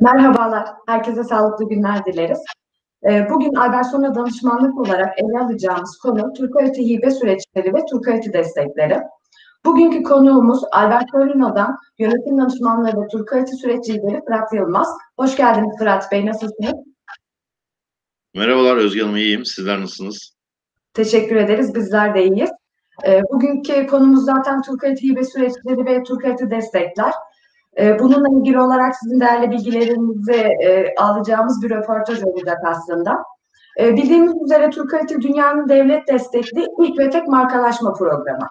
Merhabalar, herkese sağlıklı günler dileriz. Ee, bugün Albersona danışmanlık olarak ele alacağımız konu Turkalite hibe süreçleri ve Turkalite destekleri. Bugünkü konuğumuz Albertona'dan yönetim danışmanlığı ve Turkalite süreç lideri Fırat Yılmaz. Hoş geldiniz Fırat Bey, nasılsınız? Merhabalar Özge Hanım, iyiyim. Sizler nasılsınız? Teşekkür ederiz, bizler de iyiyiz. Ee, bugünkü konumuz zaten Turkalite hibe süreçleri ve Turkalite destekler. Ee, bununla ilgili olarak sizin değerli bilgilerinizi e, alacağımız bir röportaj olacak aslında. E, bildiğimiz üzere Turkalite dünyanın devlet destekli ilk ve tek markalaşma programı.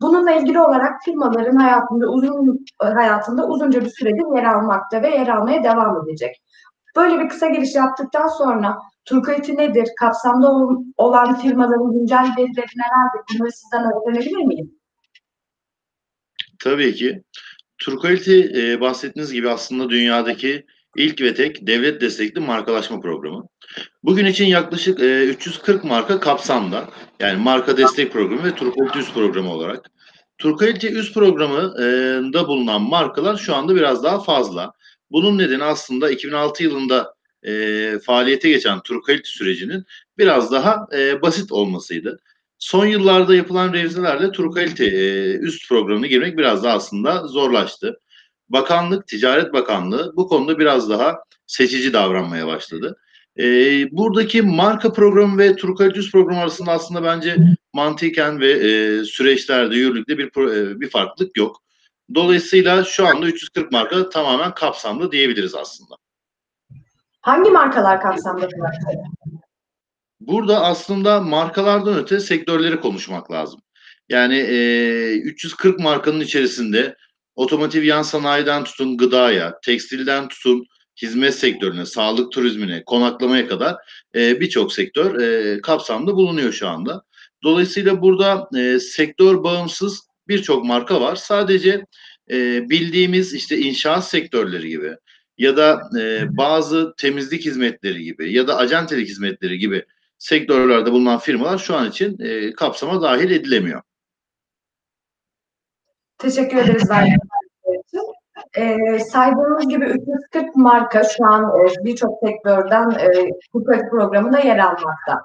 Bununla ilgili olarak firmaların hayatında uzun hayatında uzunca bir süredir yer almakta ve yer almaya devam edecek. Böyle bir kısa giriş yaptıktan sonra Turkalite nedir, kapsamda olan firmaların güncel verileri nelerdir bunları sizden öğrenebilir miyim? Tabii ki. Turquality e, bahsettiğiniz gibi aslında dünyadaki ilk ve tek devlet destekli markalaşma programı. Bugün için yaklaşık e, 340 marka kapsamda. Yani marka destek programı ve Turquality üst programı olarak. Turquality üst programında bulunan markalar şu anda biraz daha fazla. Bunun nedeni aslında 2006 yılında e, faaliyete geçen Turquality sürecinin biraz daha e, basit olmasıydı. Son yıllarda yapılan revizelerle Turkalite e, üst programına girmek biraz daha aslında zorlaştı. Bakanlık, Ticaret Bakanlığı bu konuda biraz daha seçici davranmaya başladı. E, buradaki marka programı ve Turkalite üst programı arasında aslında bence mantıken ve e, süreçlerde, yürürlükte bir, e, bir farklılık yok. Dolayısıyla şu anda 340 marka tamamen kapsamlı diyebiliriz aslında. Hangi markalar kapsamda? Burada aslında markalardan öte sektörleri konuşmak lazım. Yani e, 340 markanın içerisinde otomotiv yan sanayiden tutun gıdaya, tekstilden tutun hizmet sektörüne, sağlık turizmine, konaklamaya kadar e, birçok sektör e, kapsamda bulunuyor şu anda. Dolayısıyla burada e, sektör bağımsız birçok marka var. Sadece e, bildiğimiz işte inşaat sektörleri gibi ya da e, bazı temizlik hizmetleri gibi ya da acentelik hizmetleri gibi sektörlerde bulunan firmalar şu an için e, kapsama dahil edilemiyor. Teşekkür ederiz verdiğiniz e, saydığımız gibi 340 marka şu an e, birçok sektörden e, Kurkati programında yer almakta.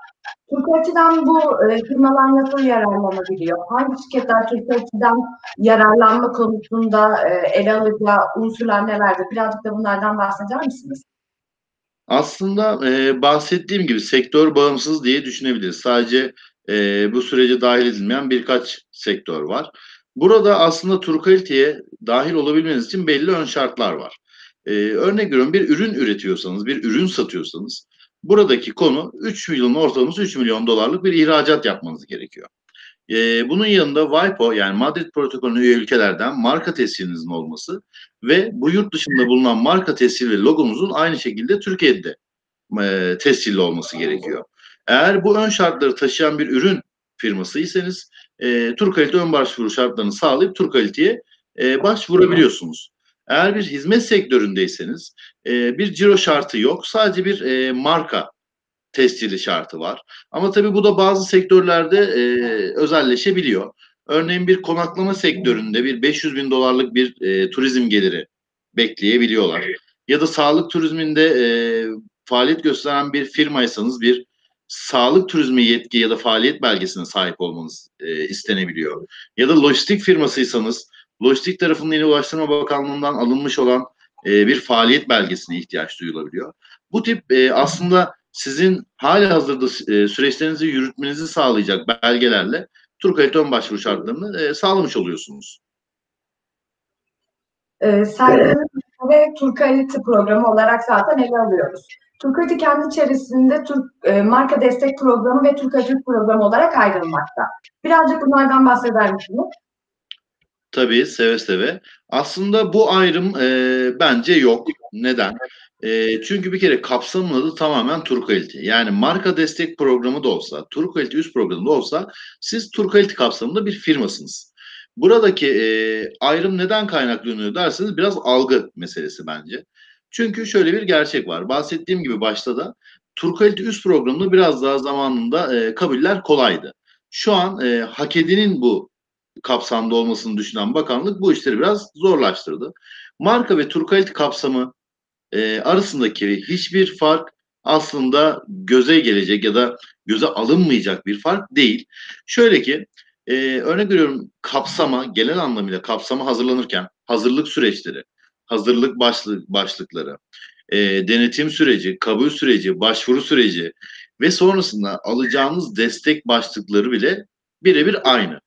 Turkati'den bu e, firmalar nasıl yararlanabiliyor? Hangi şirketler Turkati'den yararlanma konusunda e, ele alacağı unsurlar nelerdir? Birazcık da bunlardan bahseder misiniz? Aslında e, bahsettiğim gibi sektör bağımsız diye düşünebiliriz. Sadece e, bu sürece dahil edilmeyen birkaç sektör var. Burada aslında Turkalite'ye dahil olabilmeniz için belli ön şartlar var. E, örnek veriyorum bir ürün üretiyorsanız, bir ürün satıyorsanız buradaki konu 3 milyon ortalaması 3 milyon dolarlık bir ihracat yapmanız gerekiyor. E, bunun yanında WIPO yani Madrid protokolüne üye ülkelerden marka tescillinizin olması ve bu yurt dışında bulunan marka tescil ve logonuzun aynı şekilde Türkiye'de e, tescilli olması gerekiyor. Eğer bu ön şartları taşıyan bir ürün firmasıysanız e, tur kalite ön başvuru şartlarını sağlayıp tur kaliteye e, başvurabiliyorsunuz. Eğer bir hizmet sektöründeyseniz e, bir ciro şartı yok. Sadece bir e, marka tescili şartı var. Ama tabii bu da bazı sektörlerde e, özelleşebiliyor. Örneğin bir konaklama sektöründe bir 500 bin dolarlık bir e, turizm geliri bekleyebiliyorlar. Ya da sağlık turizminde e, faaliyet gösteren bir firmaysanız bir sağlık turizmi yetki ya da faaliyet belgesine sahip olmanız e, istenebiliyor. Ya da lojistik firmasıysanız lojistik tarafından Yeni Ulaştırma Bakanlığı'ndan alınmış olan e, bir faaliyet belgesine ihtiyaç duyulabiliyor. Bu tip e, aslında sizin hali hazırda e, süreçlerinizi yürütmenizi sağlayacak belgelerle tur kalite ön başvuru şartlarını e, sağlamış oluyorsunuz. E, saydığınız ve tur kalite programı olarak zaten ele alıyoruz. Turkalite kendi içerisinde Türk e, marka destek programı ve Turkalite programı olarak ayrılmakta. Birazcık bunlardan bahseder misiniz? Tabii seve seve. Aslında bu ayrım e, bence yok. Neden? E, çünkü bir kere kapsamın adı tamamen Turkalite. Yani marka destek programı da olsa, Turkalite üst programı da olsa siz Turkalite kapsamında bir firmasınız. Buradaki e, ayrım neden kaynaklanıyor derseniz biraz algı meselesi bence. Çünkü şöyle bir gerçek var. Bahsettiğim gibi başta da Turkalite üst programında biraz daha zamanında e, kabuller kolaydı. Şu an e, hak bu kapsamda olmasını düşünen bakanlık bu işleri biraz zorlaştırdı. Marka ve Turkalite kapsamı e, arasındaki hiçbir fark aslında göze gelecek ya da göze alınmayacak bir fark değil. Şöyle ki e, örnek veriyorum kapsama genel anlamıyla kapsama hazırlanırken hazırlık süreçleri, hazırlık başlık, başlıkları, e, denetim süreci, kabul süreci, başvuru süreci ve sonrasında alacağınız destek başlıkları bile birebir aynı.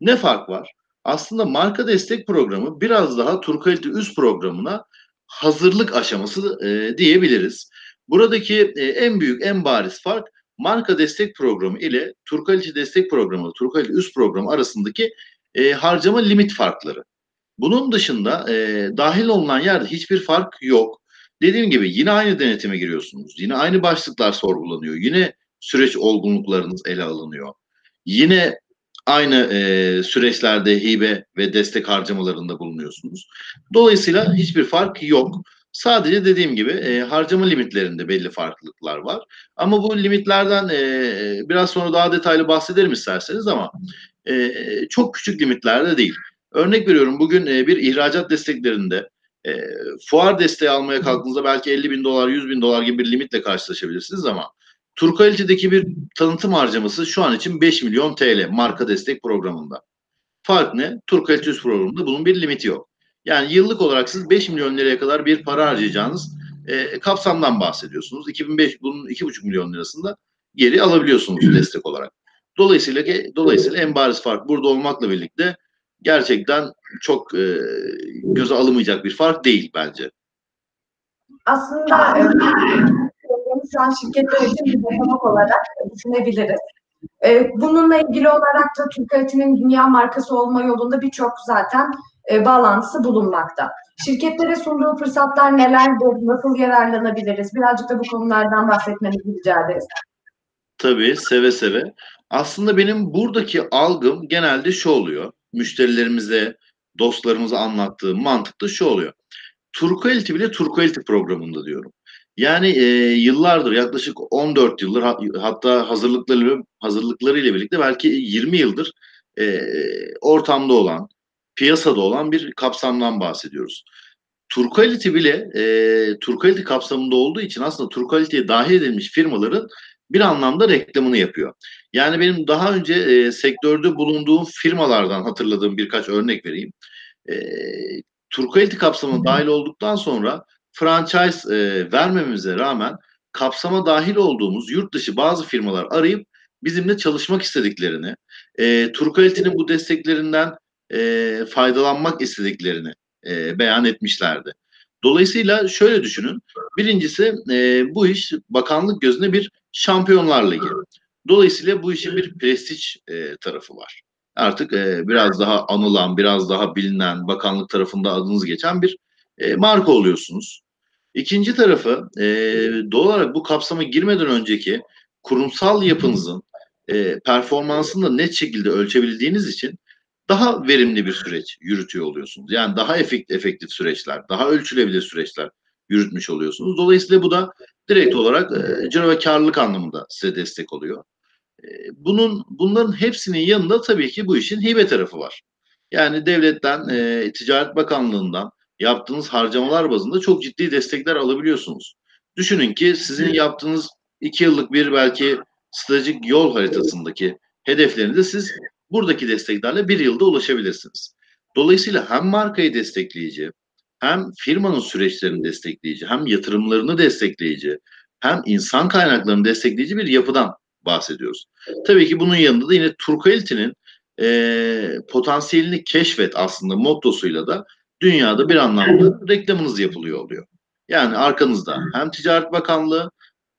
Ne fark var? Aslında marka destek programı biraz daha Turkalite üst programına hazırlık aşaması e, diyebiliriz. Buradaki e, en büyük, en bariz fark marka destek programı ile Turkalite destek programı, Turkalite üst programı arasındaki e, harcama limit farkları. Bunun dışında e, dahil olunan yerde hiçbir fark yok. Dediğim gibi yine aynı denetime giriyorsunuz. Yine aynı başlıklar sorgulanıyor. Yine süreç olgunluklarınız ele alınıyor. Yine aynı e, süreçlerde hibe ve destek harcamalarında bulunuyorsunuz. Dolayısıyla hiçbir fark yok. Sadece dediğim gibi e, harcama limitlerinde belli farklılıklar var. Ama bu limitlerden e, biraz sonra daha detaylı bahsederim isterseniz ama e, çok küçük limitlerde değil. Örnek veriyorum bugün e, bir ihracat desteklerinde e, fuar desteği almaya kalktığınızda belki 50 bin dolar, 100 bin dolar gibi bir limitle karşılaşabilirsiniz ama Turkality'deki bir tanıtım harcaması şu an için 5 milyon TL marka destek programında. Fark ne? Turkality programında bunun bir limiti yok. Yani yıllık olarak siz 5 milyon liraya kadar bir para harcayacağınız e, kapsamdan bahsediyorsunuz. 2005 bunun 2,5 milyon lirasında geri alabiliyorsunuz destek olarak. Dolayısıyla dolayısıyla en bariz fark burada olmakla birlikte gerçekten çok e, göze alınmayacak bir fark değil bence. Aslında e, şu an şirketler için bir basamak olarak düşünebiliriz. E, bununla ilgili olarak da Türkalit'in dünya markası olma yolunda birçok zaten e, bağlantısı bulunmakta. Şirketlere sunduğu fırsatlar nelerdir, nasıl yararlanabiliriz? Birazcık da bu konulardan bahsetmenizi rica ederiz. Tabii, seve seve. Aslında benim buradaki algım genelde şu oluyor. Müşterilerimize, dostlarımıza anlattığım mantık da şu oluyor. Turquality bile Turquality programında diyorum. Yani e, yıllardır yaklaşık 14 yıldır hatta hazırlıkları hazırlıklarıyla birlikte belki 20 yıldır e, ortamda olan, piyasada olan bir kapsamdan bahsediyoruz. Turquality bile e, Turquality kapsamında olduğu için aslında Turquality'ye dahil edilmiş firmaların bir anlamda reklamını yapıyor. Yani benim daha önce e, sektörde bulunduğum firmalardan hatırladığım birkaç örnek vereyim. E, Turquality kapsamına dahil olduktan sonra franchise e, vermemize rağmen kapsama dahil olduğumuz yurt dışı bazı firmalar arayıp bizimle çalışmak istediklerini, e, Turquality'nin bu desteklerinden e, faydalanmak istediklerini e, beyan etmişlerdi. Dolayısıyla şöyle düşünün. Birincisi e, bu iş bakanlık gözüne bir şampiyonlar ligi. Dolayısıyla bu işin bir prestij e, tarafı var. Artık e, biraz daha anılan, biraz daha bilinen, bakanlık tarafında adınız geçen bir e, marka oluyorsunuz. İkinci tarafı e, doğal olarak bu kapsama girmeden önceki kurumsal yapınızın e, performansını da net şekilde ölçebildiğiniz için daha verimli bir süreç yürütüyor oluyorsunuz. Yani daha efektif, efektif süreçler, daha ölçülebilir süreçler yürütmüş oluyorsunuz. Dolayısıyla bu da direkt olarak e, ciro ve karlılık anlamında size destek oluyor. E, bunun bunların hepsinin yanında tabii ki bu işin hibe tarafı var. Yani devletten, e, Ticaret Bakanlığı'ndan yaptığınız harcamalar bazında çok ciddi destekler alabiliyorsunuz. Düşünün ki sizin yaptığınız iki yıllık bir belki stratejik yol haritasındaki hedeflerinize siz buradaki desteklerle bir yılda ulaşabilirsiniz. Dolayısıyla hem markayı destekleyici, hem firmanın süreçlerini destekleyici, hem yatırımlarını destekleyici, hem insan kaynaklarını destekleyici bir yapıdan bahsediyoruz. Tabii ki bunun yanında da yine Turquality'nin e, potansiyelini keşfet aslında mottosuyla da dünyada bir anlamda reklamınız yapılıyor oluyor. Yani arkanızda hem Ticaret Bakanlığı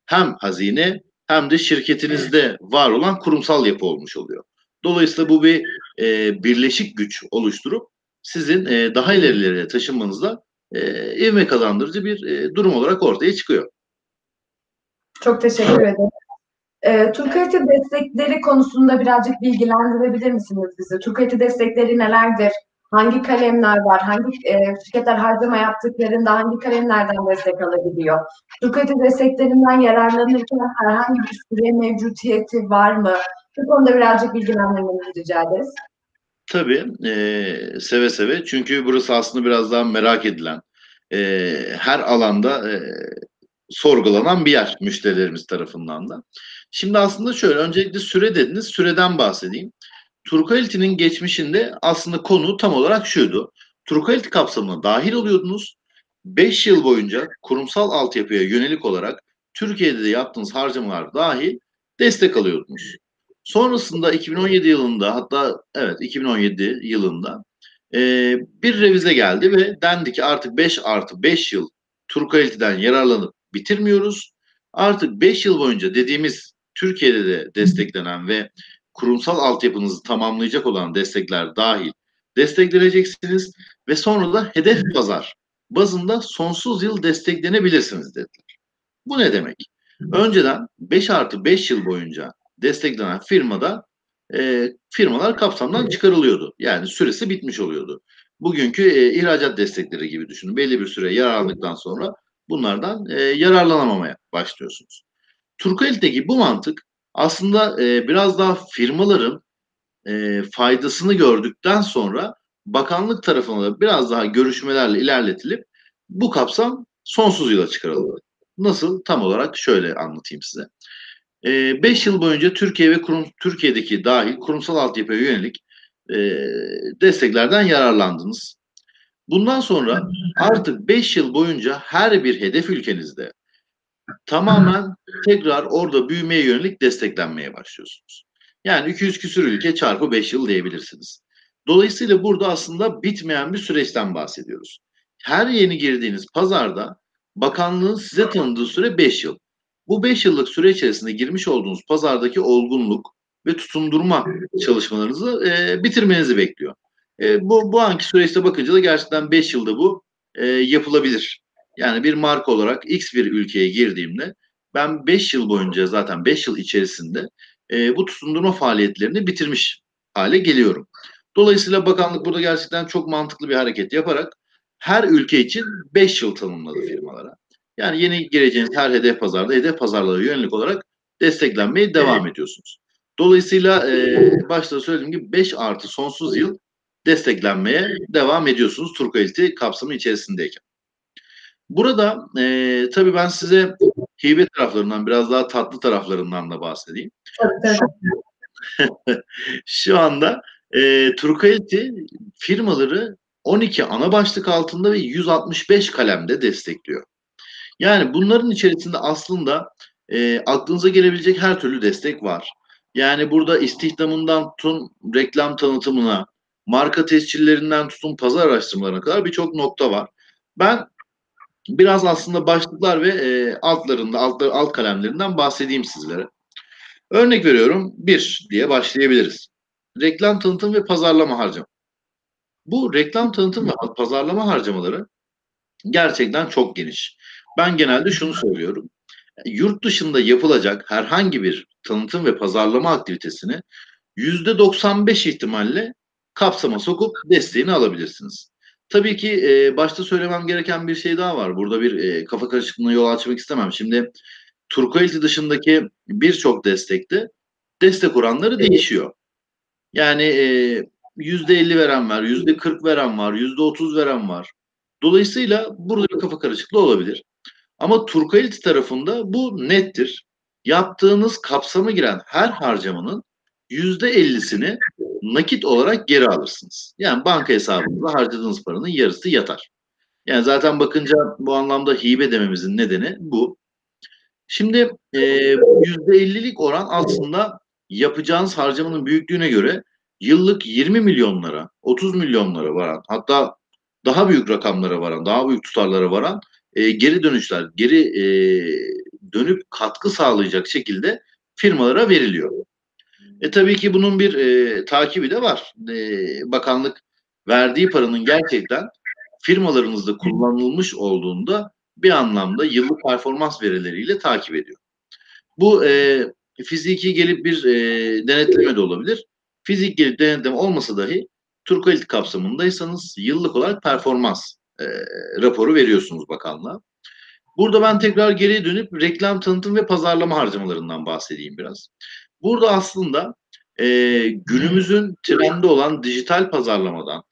hem hazine hem de şirketinizde var olan kurumsal yapı olmuş oluyor. Dolayısıyla bu bir e, birleşik güç oluşturup sizin e, daha ilerilere taşınmanızda e, ivme kazandırıcı bir e, durum olarak ortaya çıkıyor. Çok teşekkür ederim. E, Turkalite destekleri konusunda birazcık bilgilendirebilir misiniz bizi? Turkalite destekleri nelerdir? Hangi kalemler var? Hangi e, şirketler harcama yaptıklarında hangi kalemlerden destek alabiliyor? Turkalite desteklerinden yararlanırken herhangi bir süre mevcutiyeti var mı? Bu konuda birazcık bilgilendirmenizi rica ederiz. Tabii, e, seve seve. Çünkü burası aslında biraz daha merak edilen, e, her alanda e, sorgulanan bir yer müşterilerimiz tarafından da. Şimdi aslında şöyle öncelikle süre dediniz. Süreden bahsedeyim. Turquality'nin geçmişinde aslında konu tam olarak şuydu. Turquality kapsamına dahil oluyordunuz. 5 yıl boyunca kurumsal altyapıya yönelik olarak Türkiye'de de yaptığınız harcamalar dahil destek alıyordunuz. Sonrasında 2017 yılında hatta evet 2017 yılında e, bir revize geldi ve dendi ki artık 5 artı 5 yıl Turquality'den yararlanıp bitirmiyoruz. Artık 5 yıl boyunca dediğimiz Türkiye'de de desteklenen ve kurumsal altyapınızı tamamlayacak olan destekler dahil destekleneceksiniz ve sonra da hedef pazar bazında sonsuz yıl desteklenebilirsiniz dediler. Bu ne demek? Önceden 5 artı 5 yıl boyunca desteklenen firmada e, firmalar kapsamdan çıkarılıyordu. Yani süresi bitmiş oluyordu. Bugünkü e, ihracat destekleri gibi düşünün. Belli bir süre yararlandıktan sonra bunlardan e, yararlanamamaya başlıyorsunuz. Turkalit'teki bu mantık aslında e, biraz daha firmaların e, faydasını gördükten sonra bakanlık tarafına da biraz daha görüşmelerle ilerletilip bu kapsam sonsuz yıla çıkarıldı. Nasıl? Tam olarak şöyle anlatayım size. 5 e, yıl boyunca Türkiye ve kurum, Türkiye'deki dahil kurumsal altyapıya yönelik e, desteklerden yararlandınız. Bundan sonra artık 5 yıl boyunca her bir hedef ülkenizde tamamen tekrar orada büyümeye yönelik desteklenmeye başlıyorsunuz. Yani 200 küsür ülke çarpı 5 yıl diyebilirsiniz. Dolayısıyla burada aslında bitmeyen bir süreçten bahsediyoruz. Her yeni girdiğiniz pazarda bakanlığın size tanıdığı süre 5 yıl. Bu 5 yıllık süre içerisinde girmiş olduğunuz pazardaki olgunluk ve tutundurma çalışmalarınızı e, bitirmenizi bekliyor. E, bu, bu anki süreçte bakınca da gerçekten 5 yılda bu e, yapılabilir. Yani bir marka olarak X bir ülkeye girdiğimde ben 5 yıl boyunca zaten 5 yıl içerisinde e, bu tutundurma faaliyetlerini bitirmiş hale geliyorum. Dolayısıyla bakanlık burada gerçekten çok mantıklı bir hareket yaparak her ülke için 5 yıl tanımladı firmalara. Yani yeni gireceğiniz her hedef pazarda hedef pazarlara yönelik olarak desteklenmeye devam ediyorsunuz. Dolayısıyla e, başta söylediğim gibi 5 artı sonsuz yıl desteklenmeye devam ediyorsunuz Turkality kapsamı içerisindeyken. Burada e, tabii ben size hibe taraflarından biraz daha tatlı taraflarından da bahsedeyim. Şu, şu anda e, Turkality firmaları 12 ana başlık altında ve 165 kalemde destekliyor. Yani bunların içerisinde aslında e, aklınıza gelebilecek her türlü destek var. Yani burada istihdamından tutun reklam tanıtımına, marka tescillerinden tutun pazar araştırmalarına kadar birçok nokta var. Ben biraz aslında başlıklar ve e, altlarında, altlar, alt kalemlerinden bahsedeyim sizlere. Örnek veriyorum bir diye başlayabiliriz. Reklam tanıtım ve pazarlama harcama. Bu reklam tanıtım ve pazarlama harcamaları gerçekten çok geniş. Ben genelde şunu söylüyorum. Yurt dışında yapılacak herhangi bir tanıtım ve pazarlama aktivitesini %95 ihtimalle kapsama sokup desteğini alabilirsiniz. Tabii ki e, başta söylemem gereken bir şey daha var. Burada bir e, kafa karışıklığına yol açmak istemem. Şimdi Turquoise dışındaki birçok destekte destek oranları değişiyor. Yani yüzde 50 veren var, yüzde 40 veren var, yüzde 30 veren var. Dolayısıyla burada bir kafa karışıklığı olabilir. Ama Turquoise tarafında bu nettir. Yaptığınız kapsama giren her harcamanın yüzde ellisini nakit olarak geri alırsınız. Yani banka hesabınıza harcadığınız paranın yarısı yatar. Yani zaten bakınca bu anlamda hibe dememizin nedeni bu. Şimdi yüzde ellilik oran aslında yapacağınız harcamanın büyüklüğüne göre yıllık 20 milyonlara, 30 milyonlara varan hatta daha büyük rakamlara varan, daha büyük tutarlara varan e, geri dönüşler, geri e, dönüp katkı sağlayacak şekilde firmalara veriliyor. E tabii ki bunun bir e, takibi de var. E, bakanlık verdiği paranın gerçekten firmalarınızda kullanılmış olduğunda bir anlamda yıllık performans verileriyle takip ediyor. Bu e, fiziki gelip bir e, denetleme de olabilir. Fizik gelip denetleme olmasa dahi Turkualit kapsamındaysanız yıllık olarak performans e, raporu veriyorsunuz bakanlığa. Burada ben tekrar geriye dönüp reklam tanıtım ve pazarlama harcamalarından bahsedeyim biraz. Burada aslında e, günümüzün trendi olan dijital pazarlamadan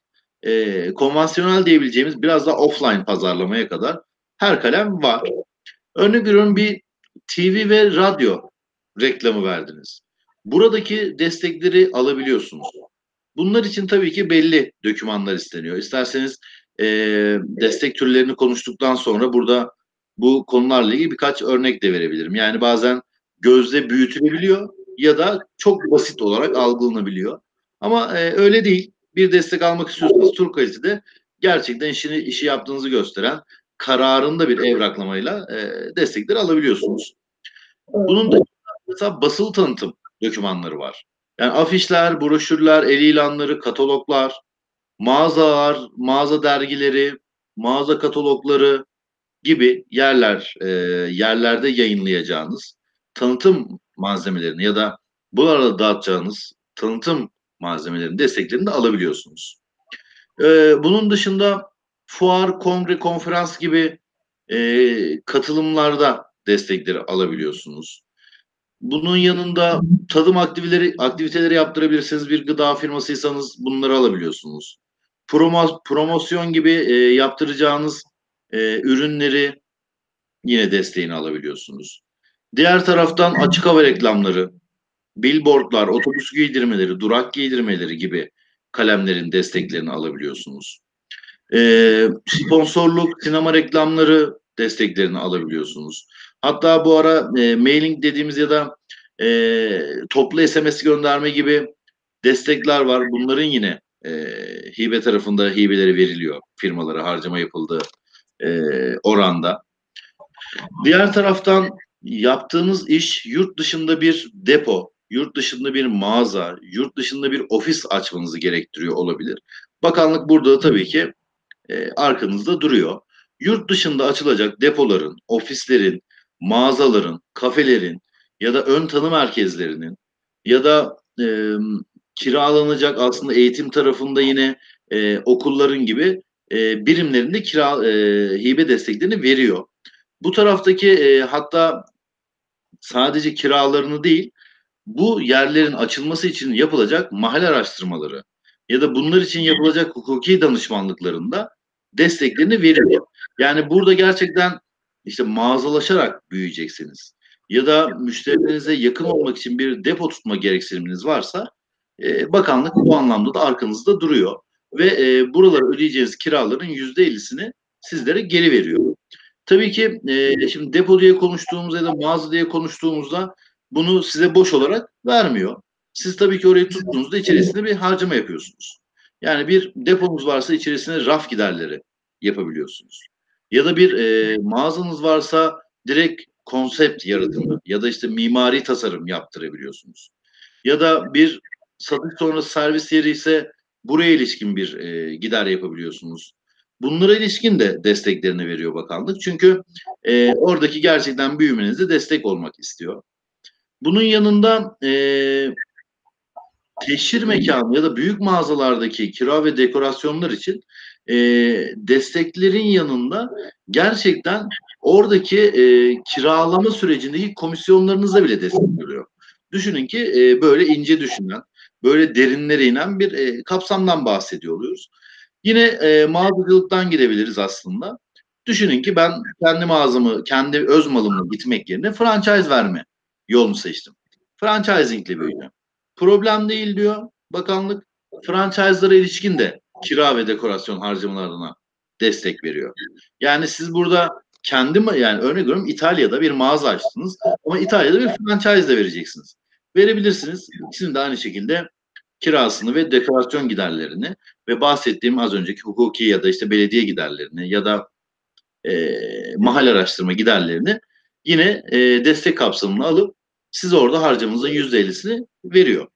e, konvansiyonel diyebileceğimiz biraz da offline pazarlamaya kadar her kalem var. Örnek veriyorum bir TV ve radyo reklamı verdiniz. Buradaki destekleri alabiliyorsunuz. Bunlar için tabii ki belli dokümanlar isteniyor. İsterseniz e, destek türlerini konuştuktan sonra burada bu konularla ilgili birkaç örnek de verebilirim. Yani bazen gözle büyütülebiliyor ya da çok basit olarak algılanabiliyor. Ama e, öyle değil. Bir destek almak istiyorsanız tur kalitede gerçekten işini işi yaptığınızı gösteren kararında bir evraklamayla e, destekleri alabiliyorsunuz. Bunun da mesela basılı tanıtım dokümanları var. Yani afişler, broşürler, el ilanları, kataloglar, mağazalar, mağaza dergileri, mağaza katalogları gibi yerler e, yerlerde yayınlayacağınız tanıtım malzemelerini ya da bu arada dağıtacağınız tanıtım malzemelerini desteklerini de alabiliyorsunuz. E, bunun dışında fuar, kongre, konferans gibi e, katılımlarda destekleri alabiliyorsunuz. Bunun yanında tadım aktiviteleri, aktiviteleri yaptırabilirsiniz. Bir gıda firmasıysanız bunları alabiliyorsunuz. Promo, promosyon gibi e, yaptıracağınız e, ürünleri yine desteğini alabiliyorsunuz. Diğer taraftan açık hava reklamları, billboardlar, otobüs giydirmeleri, durak giydirmeleri gibi kalemlerin desteklerini alabiliyorsunuz. E, sponsorluk, sinema reklamları desteklerini alabiliyorsunuz. Hatta bu ara e, mailing dediğimiz ya da e, toplu SMS gönderme gibi destekler var. Bunların yine e, hibe tarafında hibeleri veriliyor firmalara harcama yapıldığı e, oranda. Diğer taraftan yaptığınız iş yurt dışında bir depo, yurt dışında bir mağaza, yurt dışında bir ofis açmanızı gerektiriyor olabilir. Bakanlık burada tabii ki e, arkanızda duruyor. Yurt dışında açılacak depoların, ofislerin, mağazaların, kafelerin ya da ön tanı merkezlerinin ya da e, kiralanacak aslında eğitim tarafında yine e, okulların gibi e, birimlerinde kira e, hibe desteklerini veriyor. Bu taraftaki e, hatta sadece kiralarını değil bu yerlerin açılması için yapılacak mahalle araştırmaları ya da bunlar için yapılacak hukuki danışmanlıklarında desteklerini veriyor. Yani burada gerçekten işte mağazalaşarak büyüyeceksiniz. Ya da müşterilerinize yakın olmak için bir depo tutma gereksiniminiz varsa e, bakanlık bu anlamda da arkanızda duruyor. Ve e, buralara ödeyeceğiniz kiraların yüzde ellisini sizlere geri veriyor. Tabii ki e, şimdi depo diye konuştuğumuzda ya da mağaza diye konuştuğumuzda bunu size boş olarak vermiyor. Siz tabii ki orayı tuttuğunuzda içerisinde bir harcama yapıyorsunuz. Yani bir deponuz varsa içerisine raf giderleri yapabiliyorsunuz. Ya da bir e, mağazanız varsa direkt konsept yaratımı ya da işte mimari tasarım yaptırabiliyorsunuz. Ya da bir satış sonrası servis yeri ise buraya ilişkin bir e, gider yapabiliyorsunuz. Bunlara ilişkin de desteklerini veriyor bakanlık. Çünkü e, oradaki gerçekten büyümenize destek olmak istiyor. Bunun yanında e, teşhir mekanı ya da büyük mağazalardaki kira ve dekorasyonlar için e, desteklerin yanında gerçekten oradaki e, kiralama sürecindeki komisyonlarınıza bile destek veriyor. Düşünün ki e, böyle ince düşünen, böyle derinlere inen bir e, kapsamdan bahsediyor oluyoruz. Yine e, mağazacılıktan gidebiliriz aslında. Düşünün ki ben kendi mağazamı, kendi öz malımla gitmek yerine franchise verme yolunu seçtim. Franchising ile büyüyeceğim. Problem değil diyor bakanlık. Franchise'lara ilişkin de kira ve dekorasyon harcamalarına destek veriyor. Yani siz burada kendi yani örnek veriyorum İtalya'da bir mağaza açtınız ama İtalya'da bir franchise de vereceksiniz. Verebilirsiniz. İkisinin de aynı şekilde kirasını ve dekorasyon giderlerini ve bahsettiğim az önceki hukuki ya da işte belediye giderlerini ya da e, mahalle araştırma giderlerini yine e, destek kapsamına alıp siz orada harcamanızın yüzde ellisini veriyor.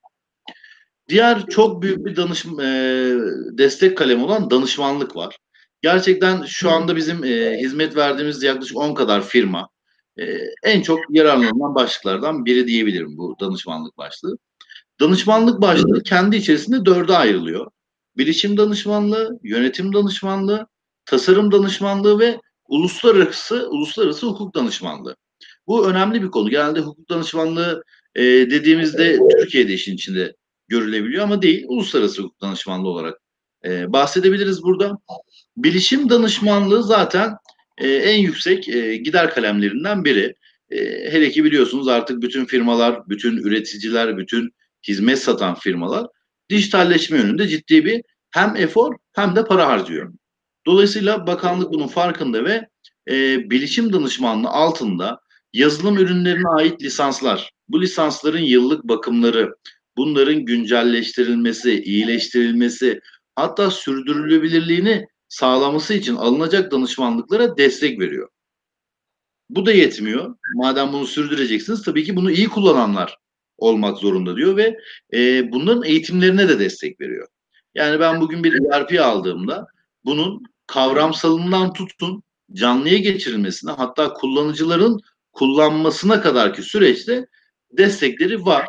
Diğer çok büyük bir danışma e, destek kalemi olan danışmanlık var. Gerçekten şu anda bizim e, hizmet verdiğimiz yaklaşık 10 kadar firma e, en çok yararlanan başlıklardan biri diyebilirim bu danışmanlık başlığı. Danışmanlık başlığı kendi içerisinde dörde ayrılıyor. Bilişim danışmanlığı, yönetim danışmanlığı, tasarım danışmanlığı ve uluslararası uluslararası hukuk danışmanlığı. Bu önemli bir konu. Genelde hukuk danışmanlığı e, dediğimizde Türkiye'de işin içinde görülebiliyor ama değil. Uluslararası hukuk danışmanlığı olarak e, bahsedebiliriz burada. Bilişim danışmanlığı zaten e, en yüksek e, gider kalemlerinden biri. E, hele ki biliyorsunuz artık bütün firmalar, bütün üreticiler, bütün hizmet satan firmalar dijitalleşme yönünde ciddi bir hem efor hem de para harcıyor. Dolayısıyla bakanlık bunun farkında ve e, bilişim danışmanlığı altında yazılım ürünlerine ait lisanslar, bu lisansların yıllık bakımları, bunların güncelleştirilmesi, iyileştirilmesi, hatta sürdürülebilirliğini sağlaması için alınacak danışmanlıklara destek veriyor. Bu da yetmiyor. Madem bunu sürdüreceksiniz tabii ki bunu iyi kullananlar olmak zorunda diyor ve e, bunların eğitimlerine de destek veriyor. Yani ben bugün bir ERP aldığımda bunun kavramsalından tutun canlıya geçirilmesine hatta kullanıcıların kullanmasına kadarki süreçte destekleri var.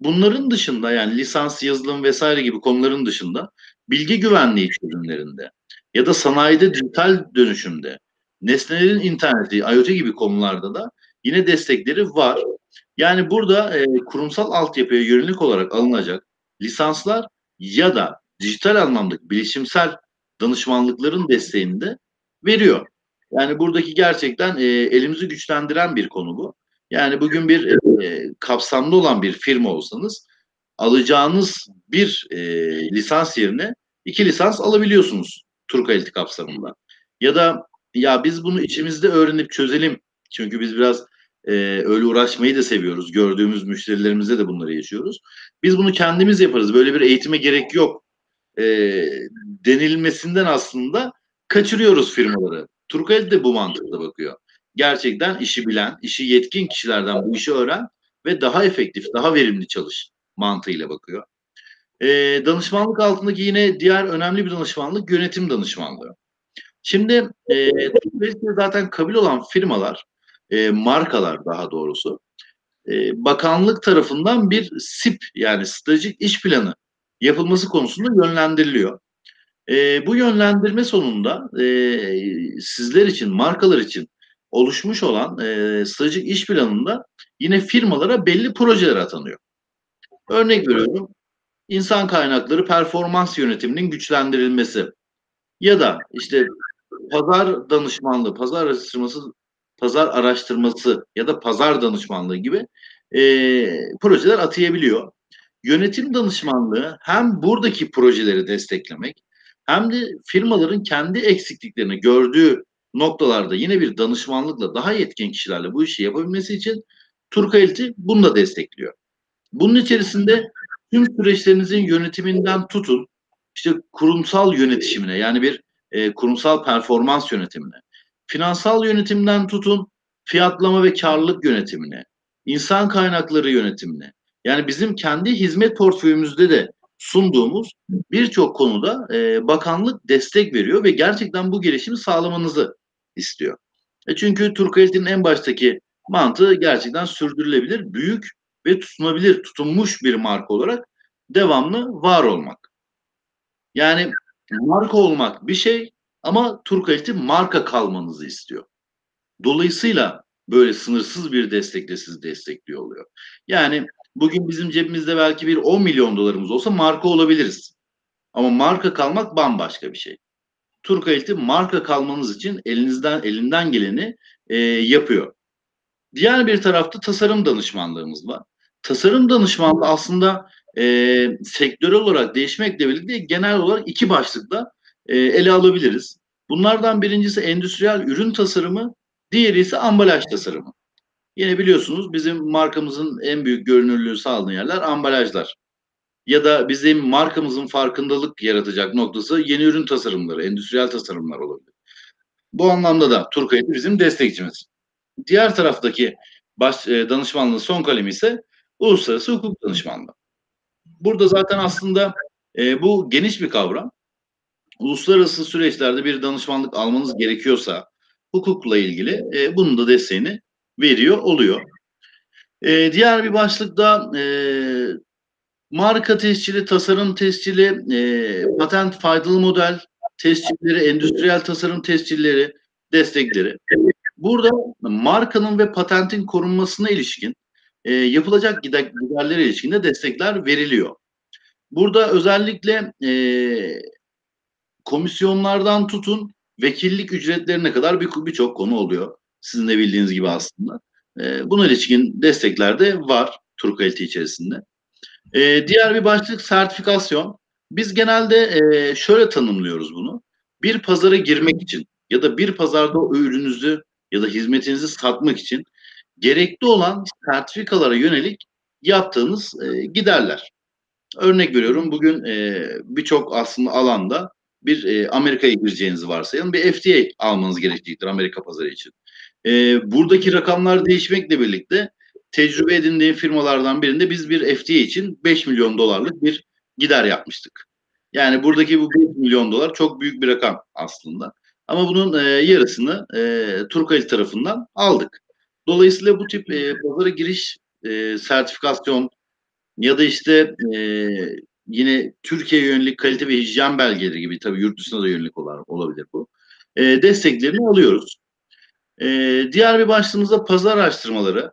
Bunların dışında yani lisans, yazılım vesaire gibi konuların dışında bilgi güvenliği çözümlerinde ya da sanayide dijital dönüşümde, nesnelerin interneti, IoT gibi konularda da yine destekleri var. Yani burada e, kurumsal altyapıya yönelik olarak alınacak lisanslar ya da dijital anlamdaki bilişimsel danışmanlıkların desteğini de veriyor. Yani buradaki gerçekten e, elimizi güçlendiren bir konu bu. Yani bugün bir e, kapsamlı olan bir firma olsanız alacağınız bir e, lisans yerine iki lisans alabiliyorsunuz Turkalite kapsamında. Ya da ya biz bunu içimizde öğrenip çözelim. Çünkü biz biraz e, öyle uğraşmayı da seviyoruz. Gördüğümüz müşterilerimizde de bunları yaşıyoruz. Biz bunu kendimiz yaparız. Böyle bir eğitime gerek yok. E, denilmesinden aslında kaçırıyoruz firmaları. Turkalite de bu mantıkla bakıyor. Gerçekten işi bilen, işi yetkin kişilerden bu işi öğren ve daha efektif, daha verimli çalış mantığıyla bakıyor. E, danışmanlık altındaki yine diğer önemli bir danışmanlık yönetim danışmanlığı. Şimdi e, zaten kabul olan firmalar, e, markalar daha doğrusu, e, bakanlık tarafından bir SIP yani stratejik iş planı yapılması konusunda yönlendiriliyor. E, bu yönlendirme sonunda e, sizler için, markalar için oluşmuş olan e, stratejik iş planında yine firmalara belli projeler atanıyor. Örnek veriyorum, insan kaynakları performans yönetiminin güçlendirilmesi ya da işte pazar danışmanlığı, pazar araştırması, pazar araştırması ya da pazar danışmanlığı gibi e, projeler atayabiliyor. Yönetim danışmanlığı hem buradaki projeleri desteklemek hem de firmaların kendi eksikliklerini gördüğü noktalarda yine bir danışmanlıkla daha yetkin kişilerle bu işi yapabilmesi için Turkaliti bunu da destekliyor. Bunun içerisinde tüm süreçlerinizin yönetiminden tutun işte kurumsal yönetişimine yani bir e, kurumsal performans yönetimine, finansal yönetimden tutun fiyatlama ve karlılık yönetimine, insan kaynakları yönetimine. Yani bizim kendi hizmet portföyümüzde de sunduğumuz birçok konuda e, bakanlık destek veriyor ve gerçekten bu gelişimi sağlamanızı istiyor. E çünkü Turkalit'in en baştaki mantığı gerçekten sürdürülebilir, büyük ve tutunabilir, tutunmuş bir marka olarak devamlı var olmak. Yani marka olmak bir şey ama Turkalite marka kalmanızı istiyor. Dolayısıyla böyle sınırsız bir destekle sizi destekliyor oluyor. Yani bugün bizim cebimizde belki bir 10 milyon dolarımız olsa marka olabiliriz. Ama marka kalmak bambaşka bir şey. Turkalite marka kalmanız için elinizden elinden geleni e, yapıyor. Diğer bir tarafta tasarım danışmanlığımız var. Tasarım danışmanlığı aslında e, sektörel olarak değişmekle birlikte genel olarak iki başlıkta e, ele alabiliriz. Bunlardan birincisi endüstriyel ürün tasarımı, diğeri ise ambalaj tasarımı. Yine biliyorsunuz bizim markamızın en büyük görünürlüğü sağlayan yerler ambalajlar. Ya da bizim markamızın farkındalık yaratacak noktası yeni ürün tasarımları, endüstriyel tasarımlar olabilir. Bu anlamda da Turkay'ı bizim destekçimiz. Diğer taraftaki baş, e, danışmanlığın son kalemi ise uluslararası hukuk danışmanlığı. Burada zaten aslında e, bu geniş bir kavram. Uluslararası süreçlerde bir danışmanlık almanız gerekiyorsa hukukla ilgili e, bunun da desteğini veriyor oluyor. E, diğer bir başlıkta e, marka tescili, tasarım tescili, e, patent faydalı model tescilleri, endüstriyel tasarım tescilleri, destekleri. Burada markanın ve patentin korunmasına ilişkin e, yapılacak giderlere ilişkin de destekler veriliyor. Burada özellikle e, komisyonlardan tutun vekillik ücretlerine kadar bir- birçok konu oluyor. Sizin de bildiğiniz gibi aslında. E, buna ilişkin destekler de var Turkalite içerisinde. E, diğer bir başlık sertifikasyon. Biz genelde e, şöyle tanımlıyoruz bunu. Bir pazara girmek için ya da bir pazarda o ürününüzü ya da hizmetinizi satmak için gerekli olan sertifikalara yönelik yaptığınız e, giderler. Örnek veriyorum bugün e, birçok aslında alanda bir e, Amerika'ya gireceğinizi varsayalım bir FDA almanız gerekecektir Amerika pazarı için. E, buradaki rakamlar değişmekle birlikte tecrübe edindiğim firmalardan birinde biz bir FDA için 5 milyon dolarlık bir gider yapmıştık. Yani buradaki bu 5 milyon dolar çok büyük bir rakam aslında. Ama bunun e, yarısını e, Turkali tarafından aldık. Dolayısıyla bu tip e, pazara giriş e, sertifikasyon ya da işte e, yine Türkiye'ye yönelik kalite ve hijyen belgeleri gibi tabii yurt dışına da yönelik olarak olabilir bu. E, desteklerini alıyoruz. E, diğer bir başlığımız da pazar araştırmaları.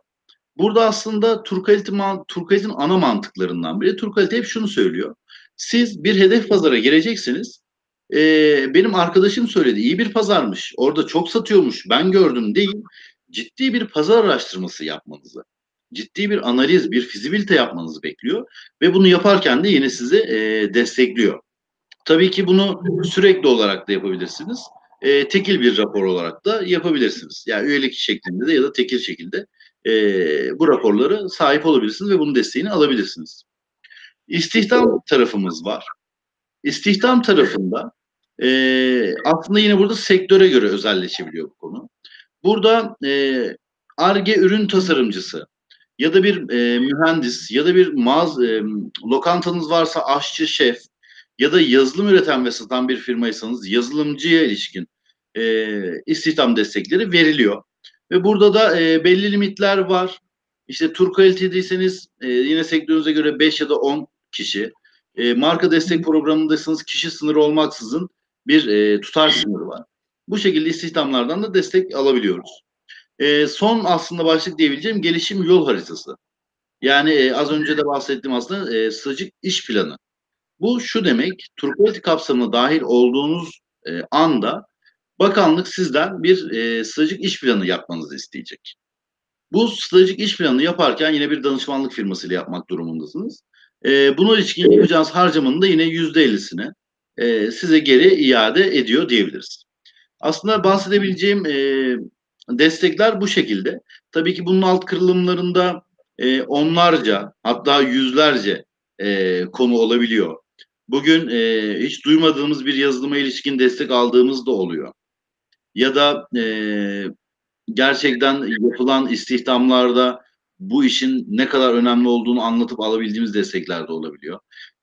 Burada aslında Turkalite, Turkalite'nin ana mantıklarından biri. Turkalite hep şunu söylüyor. Siz bir hedef pazara gireceksiniz. E, benim arkadaşım söyledi iyi bir pazarmış. Orada çok satıyormuş. Ben gördüm değil. Ciddi bir pazar araştırması yapmanızı ciddi bir analiz, bir fizibilite yapmanızı bekliyor ve bunu yaparken de yine sizi e, destekliyor. Tabii ki bunu sürekli olarak da yapabilirsiniz. E, tekil bir rapor olarak da yapabilirsiniz. Yani üyelik şeklinde de ya da tekil şekilde e, bu raporları sahip olabilirsiniz ve bunun desteğini alabilirsiniz. İstihdam tarafımız var. İstihdam tarafında e, aslında yine burada sektöre göre özelleşebiliyor bu konu. Burada ARGE e, ürün tasarımcısı, ya da bir e, mühendis ya da bir mağaz e, lokantanız varsa aşçı, şef ya da yazılım üreten ve satan bir firmaysanız yazılımcıya ilişkin e, istihdam destekleri veriliyor. Ve burada da e, belli limitler var. İşte Turkalite'deyseniz e, yine sektörünüze göre 5 ya da 10 kişi. E, marka destek programındaysanız kişi sınırı olmaksızın bir e, tutar sınırı var. Bu şekilde istihdamlardan da destek alabiliyoruz. E, son aslında başlık diyebileceğim gelişim yol haritası. Yani e, az önce de bahsettiğim aslında e, stratejik iş planı. Bu şu demek, Turkuaz'i kapsamına dahil olduğunuz e, anda bakanlık sizden bir e, stratejik iş planı yapmanızı isteyecek. Bu stratejik iş planını yaparken yine bir danışmanlık firmasıyla yapmak durumundasınız. E, buna ilişkin yapacağınız harcamanın da yine yüzde ellisini e, size geri iade ediyor diyebiliriz. Aslında bahsedebileceğim e, destekler bu şekilde. Tabii ki bunun alt kırılımlarında e, onlarca hatta yüzlerce e, konu olabiliyor. Bugün e, hiç duymadığımız bir yazılıma ilişkin destek aldığımız da oluyor. Ya da e, gerçekten yapılan istihdamlarda bu işin ne kadar önemli olduğunu anlatıp alabildiğimiz destekler de olabiliyor.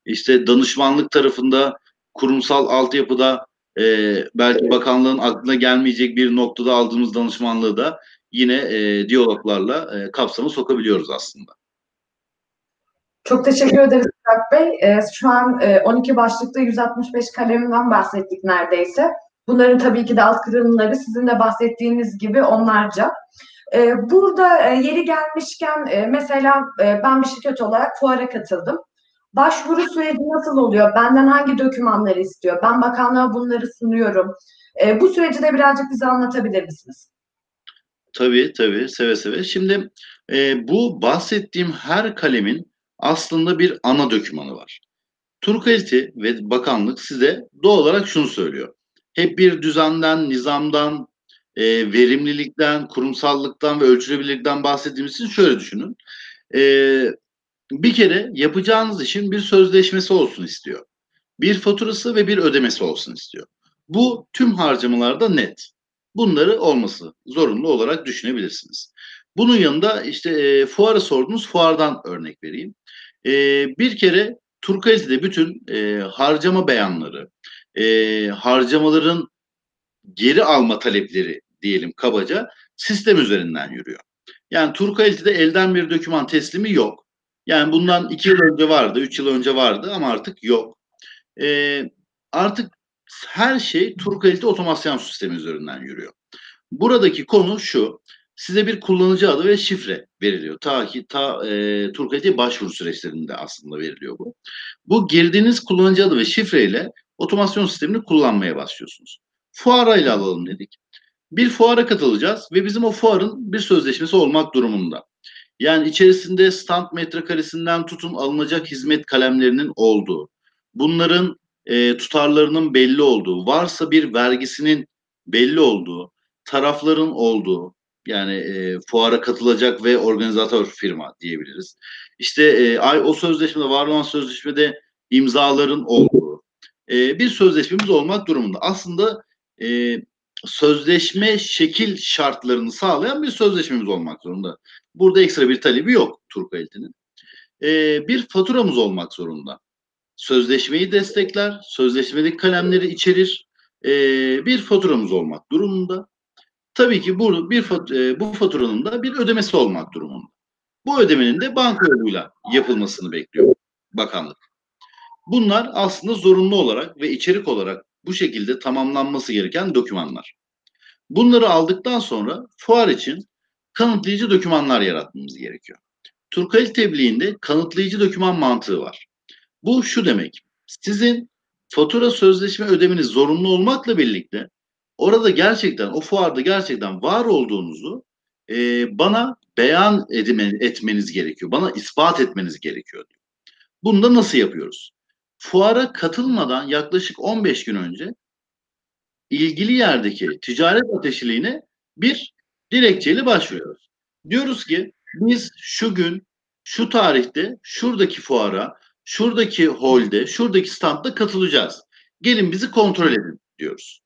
İşte danışmanlık tarafında kurumsal altyapıda e, belki bakanlığın aklına gelmeyecek bir noktada aldığımız danışmanlığı da yine e, diyaloglarla e, kapsamı sokabiliyoruz aslında. Çok teşekkür ederiz Burak Bey. E, şu an e, 12 başlıkta 165 kalemden bahsettik neredeyse. Bunların tabii ki de alt kırılımları sizin de bahsettiğiniz gibi onlarca. E, burada e, yeri gelmişken e, mesela e, ben bir şirket olarak fuara katıldım. Başvuru süreci nasıl oluyor? Benden hangi dokümanları istiyor? Ben bakanlığa bunları sunuyorum. E, bu süreci de birazcık bize anlatabilir misiniz? Tabii tabii seve seve. Şimdi e, bu bahsettiğim her kalemin aslında bir ana dokümanı var. Turkalite ve bakanlık size doğal olarak şunu söylüyor. Hep bir düzenden, nizamdan, e, verimlilikten, kurumsallıktan ve ölçülebilirlikten bahsettiğimiz için şöyle düşünün. E, bir kere yapacağınız işin bir sözleşmesi olsun istiyor. Bir faturası ve bir ödemesi olsun istiyor. Bu tüm harcamalarda net. Bunları olması zorunlu olarak düşünebilirsiniz. Bunun yanında işte e, fuarı sordunuz, fuardan örnek vereyim. E, bir kere Turkalite'de bütün e, harcama beyanları, e, harcamaların geri alma talepleri diyelim kabaca sistem üzerinden yürüyor. Yani Turkalite'de elden bir doküman teslimi yok. Yani bundan iki yıl önce vardı, üç yıl önce vardı ama artık yok. Ee, artık her şey Turkalite otomasyon sistemi üzerinden yürüyor. Buradaki konu şu, size bir kullanıcı adı ve şifre veriliyor. Ta ki ta e, Turkalite başvuru süreçlerinde aslında veriliyor bu. Bu girdiğiniz kullanıcı adı ve şifreyle otomasyon sistemini kullanmaya başlıyorsunuz. Fuara ile alalım dedik. Bir fuara katılacağız ve bizim o fuarın bir sözleşmesi olmak durumunda. Yani içerisinde stand metrekaresinden tutun alınacak hizmet kalemlerinin olduğu, bunların e, tutarlarının belli olduğu, varsa bir vergisinin belli olduğu, tarafların olduğu, yani e, fuara katılacak ve organizatör firma diyebiliriz. İşte e, o sözleşmede, var olan sözleşmede imzaların olduğu e, bir sözleşmemiz olmak durumunda. Aslında e, sözleşme şekil şartlarını sağlayan bir sözleşmemiz olmak zorunda. Burada ekstra bir talebi yok Turkalite'nin. E, bir faturamız olmak zorunda. Sözleşmeyi destekler, sözleşmedeki kalemleri içerir, e, bir faturamız olmak durumunda. Tabii ki bu bir e, bu faturanın da bir ödemesi olmak durumunda. Bu ödemenin de banka yoluyla yapılmasını bekliyor bakanlık. Bunlar aslında zorunlu olarak ve içerik olarak bu şekilde tamamlanması gereken dokümanlar. Bunları aldıktan sonra fuar için kanıtlayıcı dokümanlar yaratmamız gerekiyor. Turkali tebliğinde kanıtlayıcı doküman mantığı var. Bu şu demek. Sizin fatura sözleşme ödemeniz zorunlu olmakla birlikte orada gerçekten o fuarda gerçekten var olduğunuzu e, bana beyan etmeniz gerekiyor. Bana ispat etmeniz gerekiyor. Bunu da nasıl yapıyoruz? Fuara katılmadan yaklaşık 15 gün önce ilgili yerdeki ticaret ateşiliğine bir dilekçeyle başvuruyoruz. Diyoruz ki biz şu gün, şu tarihte, şuradaki fuara, şuradaki holde, şuradaki standda katılacağız. Gelin bizi kontrol edin diyoruz.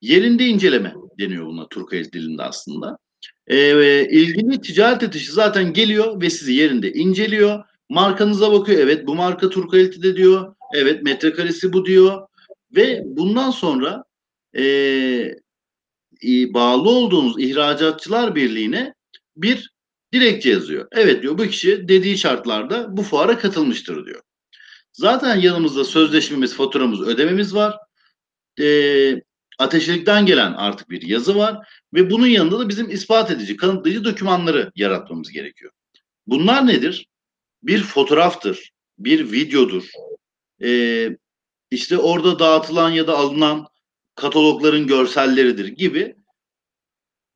Yerinde inceleme deniyor buna Turkayız dilinde aslında. Ee, ilgili ticaret ateşi zaten geliyor ve sizi yerinde inceliyor. Markanıza bakıyor. Evet bu marka Turkality'de diyor. Evet metrekaresi bu diyor. Ve bundan sonra e, bağlı olduğunuz ihracatçılar birliğine bir dilekçe yazıyor. Evet diyor bu kişi dediği şartlarda bu fuara katılmıştır diyor. Zaten yanımızda sözleşmemiz, faturamız, ödememiz var. E, ateşlikten gelen artık bir yazı var ve bunun yanında da bizim ispat edici, kanıtlayıcı dokümanları yaratmamız gerekiyor. Bunlar nedir? Bir fotoğraftır, bir videodur. E, işte orada dağıtılan ya da alınan katalogların görselleridir gibi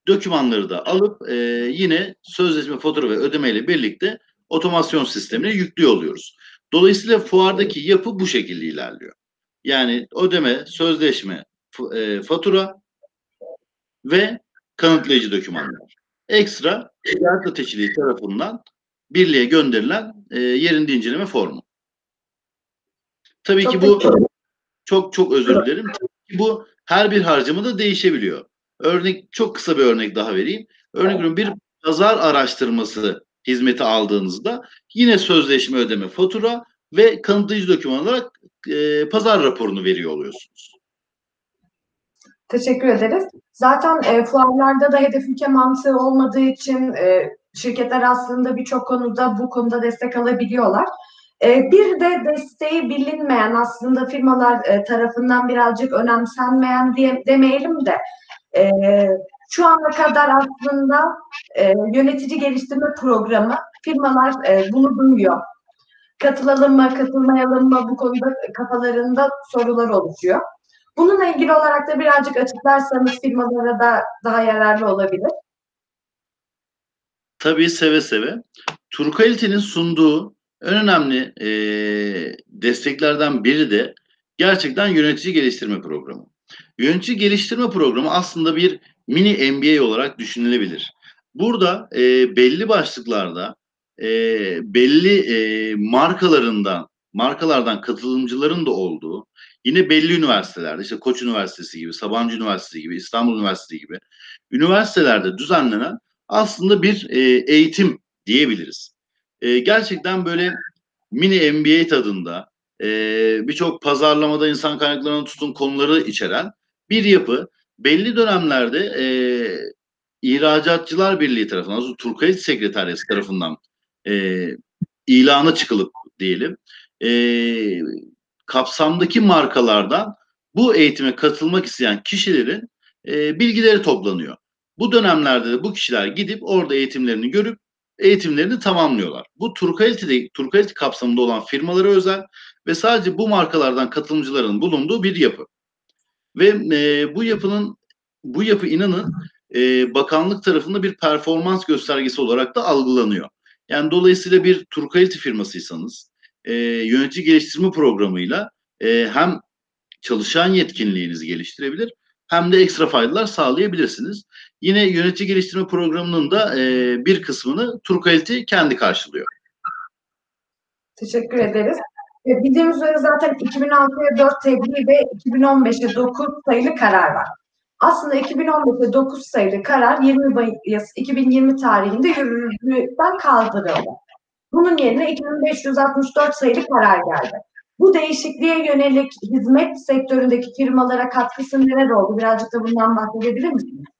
dokümanları da alıp e, yine sözleşme fatura ve ödeme ile birlikte otomasyon sistemine yüklüyor oluyoruz. Dolayısıyla fuardaki yapı bu şekilde ilerliyor. Yani ödeme, sözleşme, e, fatura ve kanıtlayıcı dokümanlar. Ekstra ticaret ateşiliği tarafından birliğe gönderilen e, yerinde inceleme formu. Tabii çok ki bu çok çok özür dilerim. Bu her bir harcamada değişebiliyor. Örnek çok kısa bir örnek daha vereyim. Örnek veriyorum bir pazar araştırması hizmeti aldığınızda yine sözleşme ödeme fatura ve kanıtlayıcı doküman olarak e, pazar raporunu veriyor oluyorsunuz. Teşekkür ederiz. Zaten e, fuarlarda da hedef ülke mantığı olmadığı için e, şirketler aslında birçok konuda bu konuda destek alabiliyorlar. E, bir de desteği bilinmeyen aslında firmalar e, tarafından birazcık önemsenmeyen diye demeyelim de e, şu ana kadar aslında yönetici geliştirme programı firmalar bunu duyuyor. Katılalım mı, katılmayalım mı bu konuda kafalarında sorular oluşuyor. Bununla ilgili olarak da birazcık açıklarsanız firmalara da daha yararlı olabilir. Tabii seve seve. Turkality'nin sunduğu en önemli e, desteklerden biri de gerçekten yönetici geliştirme programı. Yönetici geliştirme programı aslında bir mini MBA olarak düşünülebilir. Burada e, belli başlıklarda e, belli e, markalarından markalardan katılımcıların da olduğu yine belli üniversitelerde işte Koç Üniversitesi gibi, Sabancı Üniversitesi gibi, İstanbul Üniversitesi gibi üniversitelerde düzenlenen aslında bir e, eğitim diyebiliriz. E, gerçekten böyle mini MBA tadında e, birçok pazarlamada insan kaynaklarına tutun konuları içeren bir yapı belli dönemlerde e, İhracatçılar Birliği tarafından, Turkayt Sekreteryası tarafından e, ilana çıkılıp diyelim e, kapsamdaki markalardan bu eğitime katılmak isteyen kişilerin e, bilgileri toplanıyor. Bu dönemlerde de bu kişiler gidip orada eğitimlerini görüp eğitimlerini tamamlıyorlar. Bu Turkalite'de Turkalite kapsamında olan firmalara özel ve sadece bu markalardan katılımcıların bulunduğu bir yapı. Ve e, bu yapının bu yapı inanın e, bakanlık tarafında bir performans göstergesi olarak da algılanıyor. Yani dolayısıyla bir Turkalite firmasıysanız e, yönetici geliştirme programıyla e, hem çalışan yetkinliğinizi geliştirebilir hem de ekstra faydalar sağlayabilirsiniz. Yine yönetici geliştirme programının da e, bir kısmını Turkalite kendi karşılıyor. Teşekkür ederiz. E, bildiğimiz üzere zaten 2006'ya 4 tebliğ ve 2015'e 9 sayılı karar var. Aslında 2015'e 9 sayılı karar 20 Mayıs 2020 tarihinde yürürlükten kaldırıldı. Bunun yerine 2564 sayılı karar geldi. Bu değişikliğe yönelik hizmet sektöründeki firmalara katkısı neler oldu? Birazcık da bundan bahsedebilir misiniz?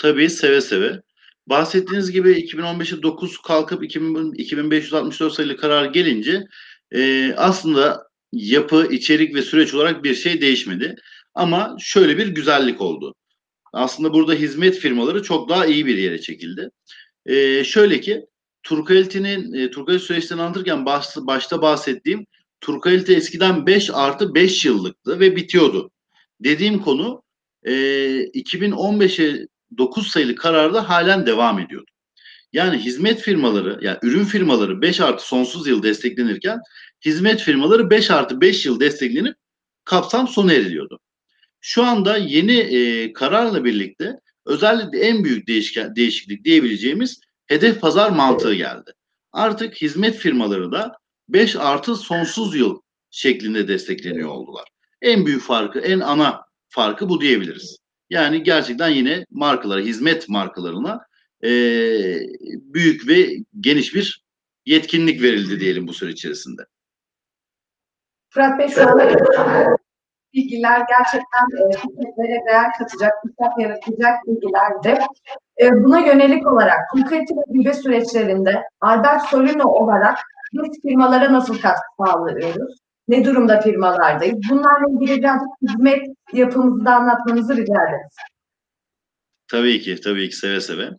Tabii seve seve. Bahsettiğiniz gibi 2015'e 9 kalkıp 2000, 2564 sayılı karar gelince e, aslında yapı, içerik ve süreç olarak bir şey değişmedi. Ama şöyle bir güzellik oldu. Aslında burada hizmet firmaları çok daha iyi bir yere çekildi. E, şöyle ki Turkalite'nin e, Turkalite süreçlerini anlatırken başta, başta bahsettiğim Turkalite eskiden 5 artı 5 yıllıktı ve bitiyordu. Dediğim konu e, 2015'e 9 sayılı kararda halen devam ediyordu. Yani hizmet firmaları, yani ürün firmaları 5 artı sonsuz yıl desteklenirken hizmet firmaları 5 artı 5 yıl desteklenip kapsam sona eriliyordu. Şu anda yeni e, kararla birlikte özellikle en büyük değişken, değişiklik diyebileceğimiz hedef pazar mantığı geldi. Artık hizmet firmaları da 5 artı sonsuz yıl şeklinde destekleniyor oldular. En büyük farkı, en ana farkı bu diyebiliriz. Yani gerçekten yine markalara, hizmet markalarına e, büyük ve geniş bir yetkinlik verildi diyelim bu süre içerisinde. Fırat Bey şu anda bilgiler gerçekten e, hizmetlere değer katacak, fırsat yaratacak bilgilerdi. E, buna yönelik olarak Kulkalite ve büyüme süreçlerinde Albert Solino olarak biz firmalara nasıl katkı sağlıyoruz? Ne durumda firmalardayız? Bunlarla ilgili birazcık hizmet yapımızı da anlatmanızı rica ederiz. Tabii ki, tabii ki seve seve.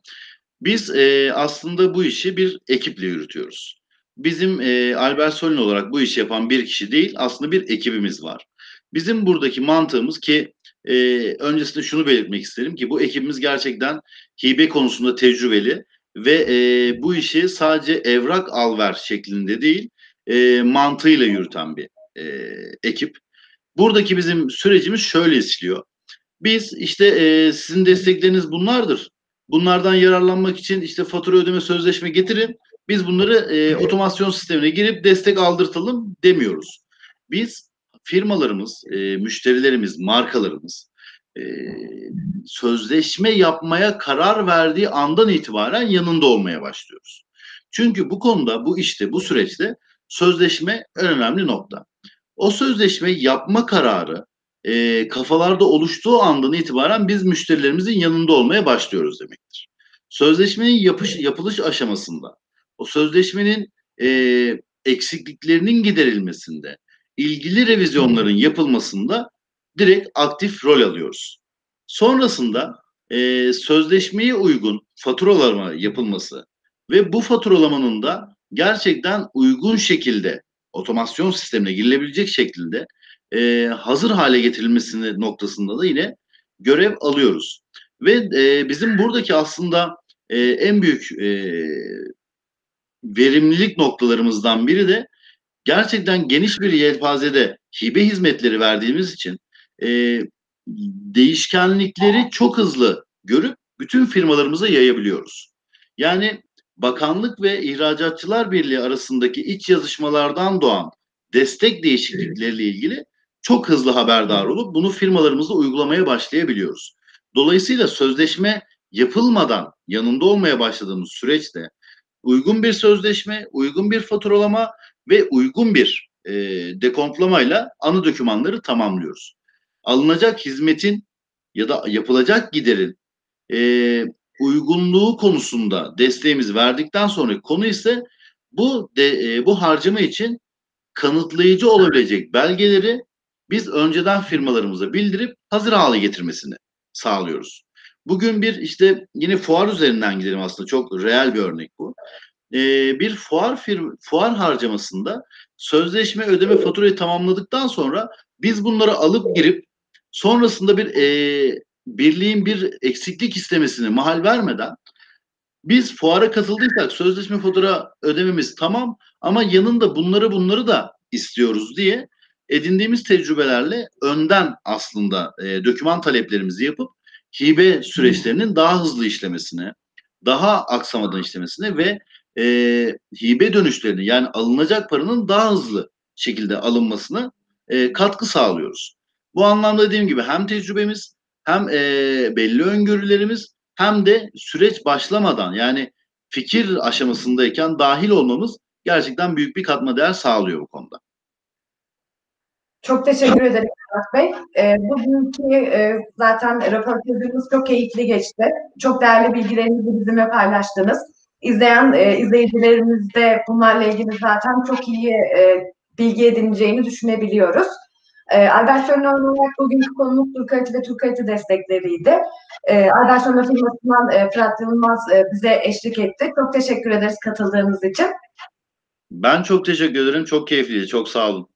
Biz e, aslında bu işi bir ekiple yürütüyoruz. Bizim e, Albert Solin olarak bu işi yapan bir kişi değil, aslında bir ekibimiz var. Bizim buradaki mantığımız ki e, öncesinde şunu belirtmek isterim ki bu ekibimiz gerçekten hibe konusunda tecrübeli ve e, bu işi sadece evrak al ver şeklinde değil, e, mantığıyla yürüten bir e, ekip. Buradaki bizim sürecimiz şöyle işliyor. Biz işte e, sizin destekleriniz bunlardır. Bunlardan yararlanmak için işte fatura ödeme sözleşme getirin. Biz bunları e, otomasyon sistemine girip destek aldırtalım demiyoruz. Biz firmalarımız, e, müşterilerimiz, markalarımız e, sözleşme yapmaya karar verdiği andan itibaren yanında olmaya başlıyoruz. Çünkü bu konuda, bu işte, bu süreçte sözleşme en önemli nokta. O sözleşme yapma kararı e, kafalarda oluştuğu andan itibaren biz müşterilerimizin yanında olmaya başlıyoruz demektir. Sözleşmenin yapış, yapılış aşamasında, o sözleşmenin e, eksikliklerinin giderilmesinde, ilgili revizyonların yapılmasında direkt aktif rol alıyoruz. Sonrasında e, sözleşmeye uygun faturalama yapılması ve bu faturalamanın da gerçekten uygun şekilde otomasyon sistemine girilebilecek şekilde e, hazır hale getirilmesini noktasında da yine görev alıyoruz. Ve e, bizim buradaki aslında e, en büyük e, verimlilik noktalarımızdan biri de gerçekten geniş bir yelpazede hibe hizmetleri verdiğimiz için e, değişkenlikleri çok hızlı görüp bütün firmalarımıza yayabiliyoruz. Yani bakanlık ve ihracatçılar birliği arasındaki iç yazışmalardan doğan destek değişiklikleriyle ilgili çok hızlı haberdar olup bunu firmalarımızda uygulamaya başlayabiliyoruz. Dolayısıyla sözleşme yapılmadan yanında olmaya başladığımız süreçte uygun bir sözleşme, uygun bir faturalama ve uygun bir e, dekontlamayla anı dokümanları tamamlıyoruz. Alınacak hizmetin ya da yapılacak giderin e, uygunluğu konusunda desteğimizi verdikten sonra konu ise bu de, e, bu harcama için kanıtlayıcı olabilecek belgeleri biz önceden firmalarımıza bildirip hazır hale getirmesini sağlıyoruz. Bugün bir işte yine fuar üzerinden gidelim aslında çok reel bir örnek bu. Ee, bir fuar firm, fuar harcamasında sözleşme ödeme faturayı tamamladıktan sonra biz bunları alıp girip sonrasında bir e, birliğin bir eksiklik istemesini mahal vermeden biz fuara katıldıysak sözleşme fatura ödememiz tamam ama yanında bunları bunları da istiyoruz diye edindiğimiz tecrübelerle önden aslında e, döküman taleplerimizi yapıp hibe süreçlerinin daha hızlı işlemesine, daha aksamadan işlemesine ve e, hibe dönüşlerini yani alınacak paranın daha hızlı şekilde alınmasına e, katkı sağlıyoruz. Bu anlamda dediğim gibi hem tecrübemiz hem e, belli öngörülerimiz hem de süreç başlamadan yani fikir aşamasındayken dahil olmamız gerçekten büyük bir katma değer sağlıyor bu konuda. Çok teşekkür ederim Murat Bey. E, bugünkü e, zaten röportajımız çok keyifli geçti. Çok değerli bilgilerinizi bizimle paylaştınız. İzleyen e, izleyicilerimiz de bunlarla ilgili zaten çok iyi e, bilgi edineceğini düşünebiliyoruz. E, Albert Schöner olarak bugünkü konumuz Turkalite ve Turkalite destekleriydi. E, Albert Schöner firmasından e, Fırat Yılmaz e, bize eşlik etti. Çok teşekkür ederiz katıldığınız için. Ben çok teşekkür ederim. Çok keyifliydi. Çok sağ olun.